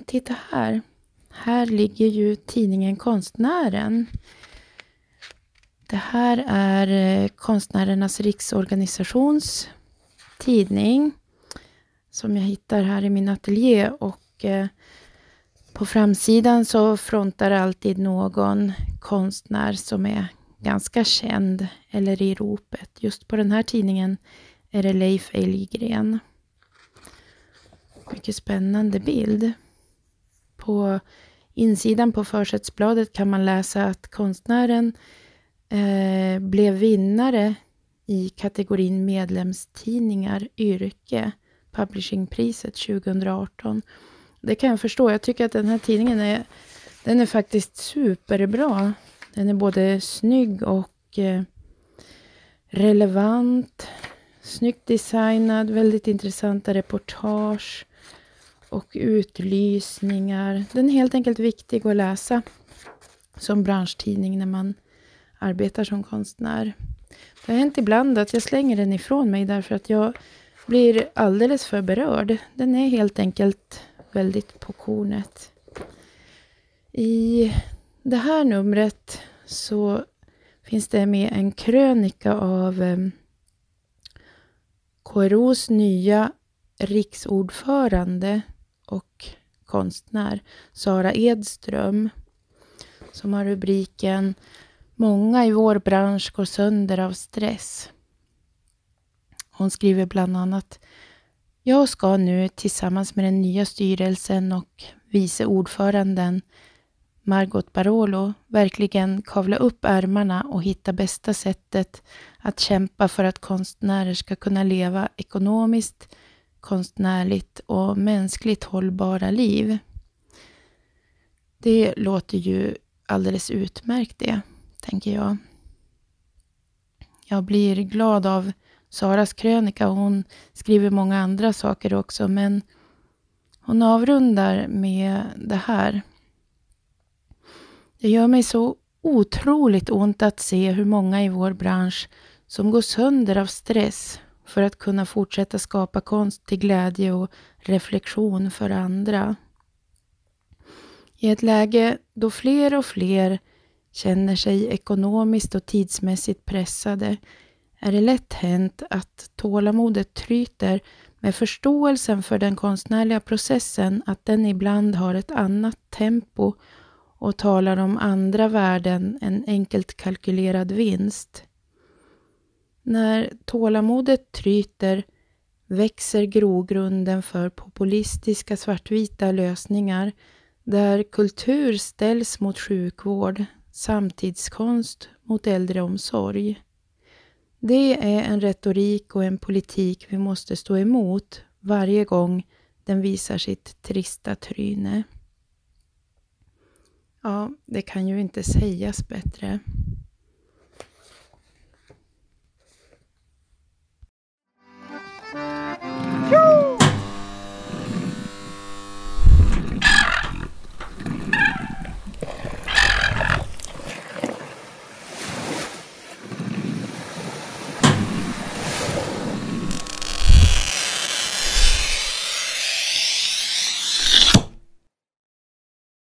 titta här. Här ligger ju tidningen Konstnären. Det här är eh, Konstnärernas riksorganisations tidning som jag hittar här i min ateljé och eh, på framsidan så frontar alltid någon konstnär som är ganska känd eller i ropet. Just på den här tidningen är det Leif Elgren. Mycket spännande bild. På insidan på försättsbladet kan man läsa att konstnären eh, blev vinnare i kategorin medlemstidningar yrke, Publishingpriset 2018. Det kan jag förstå. Jag tycker att den här tidningen är, den är faktiskt superbra. Den är både snygg och eh, relevant. Snyggt designad, väldigt intressanta reportage och utlysningar. Den är helt enkelt viktig att läsa som branschtidning när man arbetar som konstnär. Det har hänt ibland att jag slänger den ifrån mig därför att jag blir alldeles för berörd. Den är helt enkelt väldigt på kornet. I det här numret så finns det med en krönika av eh, KROs nya riksordförande och konstnär Sara Edström som har rubriken Många i vår bransch går sönder av stress. Hon skriver bland annat Jag ska nu tillsammans med den nya styrelsen och vice ordföranden Margot Barolo verkligen kavla upp ärmarna och hitta bästa sättet att kämpa för att konstnärer ska kunna leva ekonomiskt, konstnärligt och mänskligt hållbara liv. Det låter ju alldeles utmärkt det, tänker jag. Jag blir glad av Saras krönika och hon skriver många andra saker också, men hon avrundar med det här. Det gör mig så otroligt ont att se hur många i vår bransch som går sönder av stress för att kunna fortsätta skapa konst till glädje och reflektion för andra. I ett läge då fler och fler känner sig ekonomiskt och tidsmässigt pressade är det lätt hänt att tålamodet tryter med förståelsen för den konstnärliga processen att den ibland har ett annat tempo och talar om andra värden än enkelt kalkylerad vinst. När tålamodet tryter växer grogrunden för populistiska svartvita lösningar där kultur ställs mot sjukvård, samtidskonst mot äldreomsorg. Det är en retorik och en politik vi måste stå emot varje gång den visar sitt trista tryne. Ja, det kan ju inte sägas bättre.